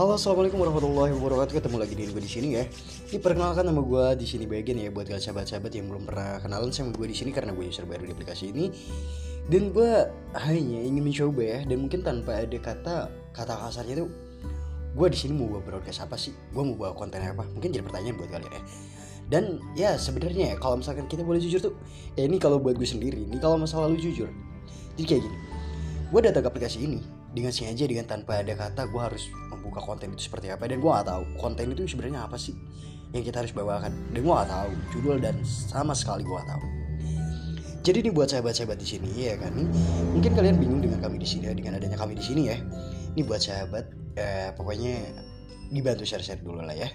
Halo, assalamualaikum warahmatullahi wabarakatuh. Ketemu lagi di gue di sini ya. Diperkenalkan nama gue di sini bagian ya buat kalian sahabat-sahabat yang belum pernah kenalan sama gue di sini karena gue user baru di aplikasi ini. Dan gue hanya ingin mencoba ya dan mungkin tanpa ada kata kata kasarnya tuh gue di sini mau bawa broadcast apa sih? Gue mau bawa konten apa? Mungkin jadi pertanyaan buat kalian ya. Dan ya sebenarnya ya kalau misalkan kita boleh jujur tuh, ya ini kalau buat gue sendiri, ini kalau masalah lu jujur. Jadi kayak gini, gue datang ke aplikasi ini dengan sengaja dengan tanpa ada kata gue harus membuka konten itu seperti apa. Dan gue gak tahu konten itu sebenarnya apa sih yang kita harus bawakan. Dan gue gak tahu judul dan sama sekali gue gak tahu. Jadi ini buat sahabat-sahabat di sini ya kan? Mungkin kalian bingung dengan kami di sini dengan adanya kami di sini ya. Ini buat sahabat eh, pokoknya dibantu share-share dulu lah ya.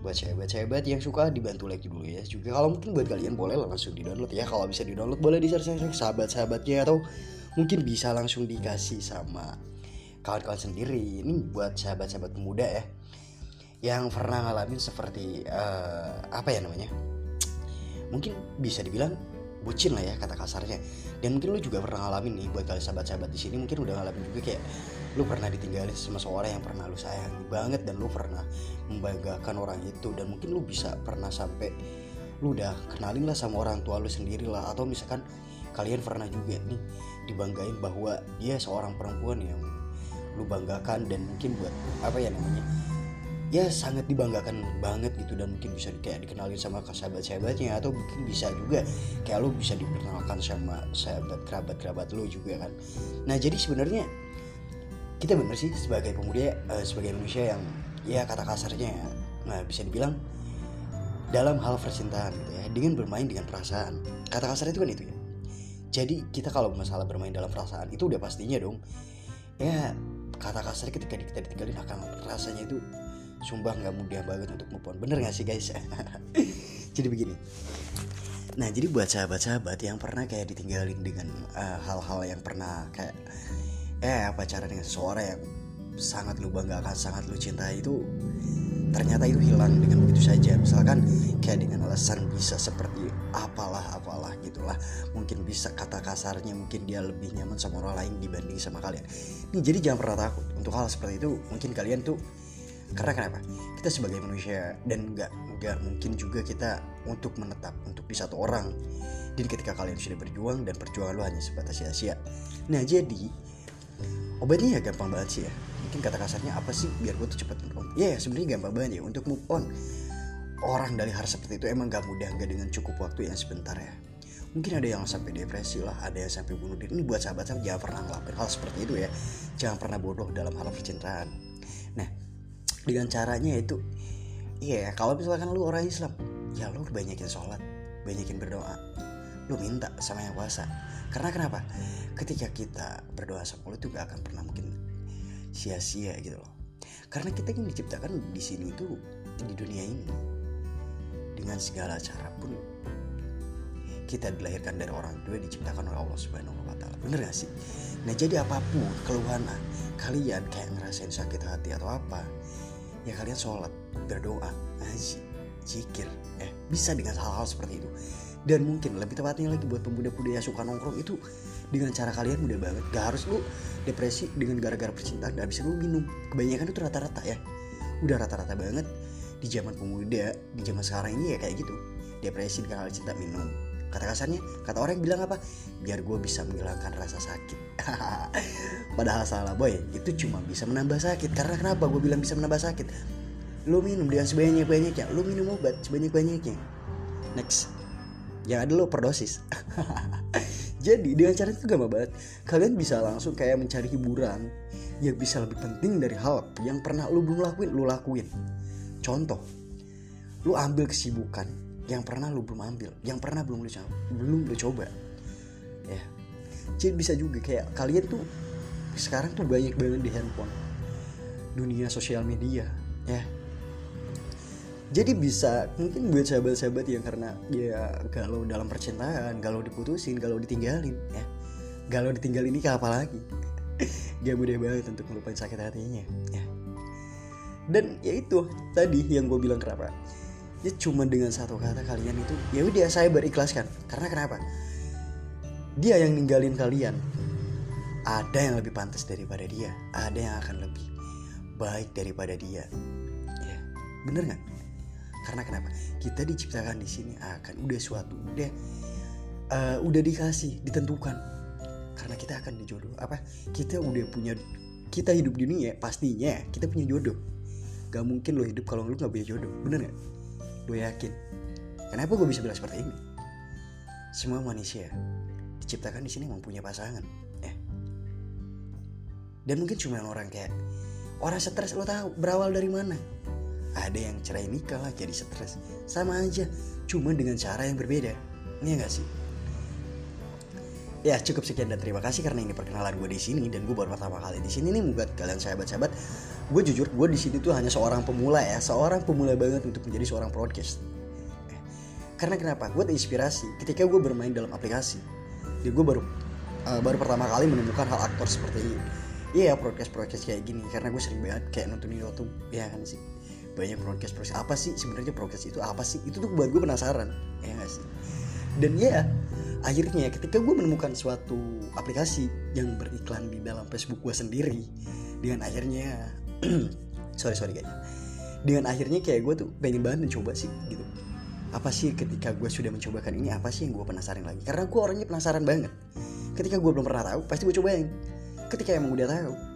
Buat sahabat-sahabat yang suka dibantu like dulu ya. Juga kalau mungkin buat kalian boleh langsung di download ya. Kalau bisa di download boleh di share-share sahabat-sahabatnya atau mungkin bisa langsung dikasih sama kawan-kawan sendiri. Ini buat sahabat-sahabat pemuda ya yang pernah ngalamin seperti uh, apa ya namanya? Mungkin bisa dibilang bucin lah ya kata kasarnya. Dan mungkin lu juga pernah ngalamin nih buat kalian sahabat-sahabat di sini mungkin udah ngalamin juga kayak lu pernah ditinggalin sama seorang yang pernah lu sayangi banget dan lu pernah membanggakan orang itu. Dan mungkin lu bisa pernah sampai lu udah kenalin lah sama orang tua lu sendiri lah. Atau misalkan kalian pernah juga nih dibanggain bahwa dia seorang perempuan yang lu banggakan dan mungkin buat apa ya namanya ya sangat dibanggakan banget gitu dan mungkin bisa kayak dikenalin sama sahabat-sahabatnya atau mungkin bisa juga kayak lu bisa diperkenalkan sama sahabat kerabat-kerabat lu juga kan. Nah jadi sebenarnya kita bener sih sebagai pemuda uh, sebagai manusia yang ya kata kasarnya nah bisa dibilang dalam hal percintaan gitu ya dengan bermain dengan perasaan. Kata kasar itu kan itu ya jadi kita kalau masalah bermain dalam perasaan itu udah pastinya dong. Ya kata kasar ketika kita ditinggalin akan rasanya itu sumpah nggak mudah banget untuk move on. Bener gak sih guys? Jadi begini. Nah jadi buat sahabat-sahabat yang pernah kayak ditinggalin dengan eh, hal-hal uh, yang pernah kayak eh pacaran dengan seseorang yang sangat lu banggakan sangat lu cintai itu ternyata itu hilang dengan begitu saja. Misalkan kayak dengan alasan bisa seperti apalah apalah gitulah. Mungkin bisa kata kasarnya mungkin dia lebih nyaman sama orang lain dibanding sama kalian. Nih jadi jangan pernah takut. Untuk hal seperti itu mungkin kalian tuh karena kenapa? Kita sebagai manusia dan nggak nggak mungkin juga kita untuk menetap untuk di satu orang. Dan ketika kalian sudah berjuang dan perjuangan lo hanya sebatas sia-sia. Nah jadi obatnya ya gampang banget sih ya. Mungkin kata kasarnya apa sih biar gue tuh cepet move on ya yeah, sebenarnya gampang banget ya. Untuk move on orang dari hal seperti itu emang gak mudah gak dengan cukup waktu yang sebentar ya. Mungkin ada yang sampai depresi lah ada yang sampai bunuh diri. Ini buat sahabat-sahabat jangan pernah ngelakuin hal seperti itu ya. Jangan pernah bodoh dalam hal percintaan nah dengan caranya itu iya yeah, kalau misalkan lu orang Islam ya lu banyakin sholat banyakin berdoa lu minta sama yang kuasa karena kenapa ketika kita berdoa sama Allah gak akan pernah mungkin sia-sia gitu loh karena kita yang diciptakan di sini itu di dunia ini dengan segala cara pun kita dilahirkan dari orang tua diciptakan oleh Allah Subhanahu wa taala. Bener gak sih? Nah, jadi apa pun keluhan kalian kayak ngerasain sakit hati atau apa, ya kalian sholat, berdoa, ngaji, zikir, eh bisa dengan hal-hal seperti itu. Dan mungkin lebih tepatnya lagi buat pemuda-pemuda yang suka nongkrong itu dengan cara kalian mudah banget. Gak harus lu depresi dengan gara-gara percintaan gak bisa lu minum. Kebanyakan itu rata-rata ya. Udah rata-rata banget di zaman pemuda di zaman sekarang ini ya kayak gitu. Depresi dengan cinta minum. Kata kasarnya kata orang yang bilang apa? Biar gue bisa menghilangkan rasa sakit. Padahal salah boy. Itu cuma bisa menambah sakit. Karena kenapa gue bilang bisa menambah sakit? Lo minum dengan sebanyak banyaknya lo minum obat sebanyak banyaknya next yang ada lo perdosis. Jadi dengan cara itu gampang banget. Kalian bisa langsung kayak mencari hiburan Yang bisa lebih penting dari hal yang pernah lu belum lakuin Lu lakuin. Contoh Lu ambil kesibukan yang pernah lu belum ambil Yang pernah belum lu coba Belum lu coba. Ya. Jadi bisa juga kayak kalian tuh Sekarang tuh banyak banget di handphone. Dunia sosial media Ya jadi bisa mungkin buat sahabat-sahabat yang karena ya galau dalam percintaan galau diputusin galau ditinggalin ya. Galau ditinggalin ini apa lagi gak mudah banget untuk melupain sakit hatinya ya. Dan ya itu tadi yang gue bilang kenapa. Ya cuma dengan satu kata kalian itu ya udah saya berikhlaskan. Karena kenapa? Dia yang ninggalin kalian. Ada yang lebih pantas daripada dia. Ada yang akan lebih terbaik daripada dia. Ya bener nggak karena kenapa? Kita diciptakan di sini akan udah suatu udah uh, udah dikasih ditentukan. Karena kita akan dijodoh. Apa? Kita udah punya kita hidup di dunia pastinya kita punya jodoh. Gak mungkin lo hidup kalau lo gak punya jodoh bener gak? Gue yakin. Kenapa gue bisa bilang seperti ini? Semua manusia diciptakan di sini memang punya pasangan ya. Dan mungkin cuma orang kayak orang stres lo tahu berawal dari mana ada yang cerai nikah lah jadi stres. Sama aja cuma dengan cara yang berbeda. Ini gak sih? Ya cukup sekian dan terima kasih karena ini perkenalan gue di sini dan gue baru pertama kali di sini nih buat kalian sahabat-sahabat. Gue jujur gue di sini tuh hanya seorang pemula ya seorang pemula banget untuk menjadi seorang broadcast. Eh, karena kenapa? Gue terinspirasi ketika gue bermain dalam aplikasi jadi gue baru uh, baru pertama kali menemukan hal aktor seperti ini. Iya yeah, broadcast broadcast kayak gini karena gue sering banget kayak nonton YouTube ya kan sih banyak broadcast broadcast. Apa sih sebenarnya broadcast itu? Apa sih? Itu tuh buat gue penasaran. Ya gak sih? Dan ya akhirnya ketika gue menemukan suatu aplikasi yang beriklan di dalam Facebook gue sendiri dengan akhirnya sorry sorry guys. Dengan akhirnya kayak gue tuh pengen banget mencoba sih gitu. Apa sih ketika gue sudah mencobakan ini apa sih yang gue penasaran lagi? Karena gue orangnya penasaran banget. Ketika gue belum pernah tahu pasti gue cobain. Ketika emang udah tahu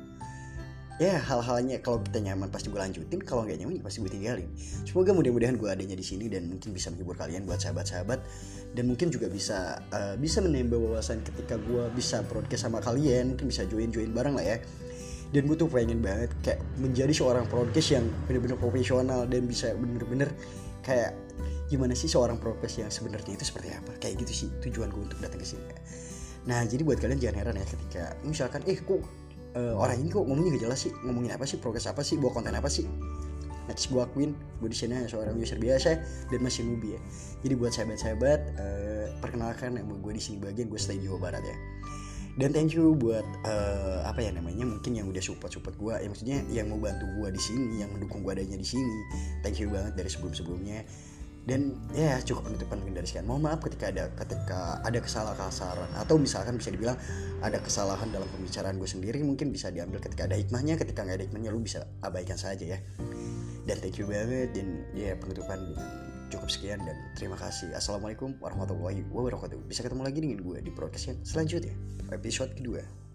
ya hal-halnya kalau kita nyaman pasti gue lanjutin. Kalau nggak nyaman ya pasti gue tinggalin. Semoga mudah-mudahan gue adanya di sini dan mungkin bisa menghibur kalian buat sahabat-sahabat. Dan mungkin juga bisa uh, bisa menambah wawasan ketika gue bisa broadcast sama kalian. Mungkin bisa join join bareng lah ya. Dan gue tuh pengen banget kayak menjadi seorang broadcast yang bener-bener profesional dan bisa bener-bener kayak gimana sih seorang broadcast yang sebenarnya itu seperti apa? Kayak gitu sih tujuan gue untuk datang ke sini. Nah jadi buat kalian jangan heran ya ketika misalkan eh kok uh, orang ini kok ngomongnya gak jelas sih. Ngomongin apa sih? Progres apa sih? Bawa konten apa sih? Next gue akuin. Gue di sini hanya seorang user biasa dan masih newbie ya. Jadi buat sahabat-sahabat uh, perkenalkan nama gue di sini bagian gue stay Jawa Barat ya. Dan thank you buat uh, apa ya namanya mungkin yang udah support support gue ya maksudnya yang mau bantu gue di sini yang mendukung gue adanya di sini. Thank you banget dari sebelum sebelumnya dan ya cukup penutupan mungkin dari sekian. Mohon maaf ketika ada ketika ada kesalahan atau misalkan bisa dibilang ada kesalahan dalam pembicaraan gue sendiri mungkin bisa diambil ketika ada hikmahnya. Ketika nggak ada hikmahnya lu bisa abaikan saja ya. Dan thank you banget. Dan ya penutupan cukup sekian. Dan terima kasih. Assalamualaikum warahmatullahi wabarakatuh. Bisa ketemu lagi dengan gue di podcast yang selanjutnya. Episode kedua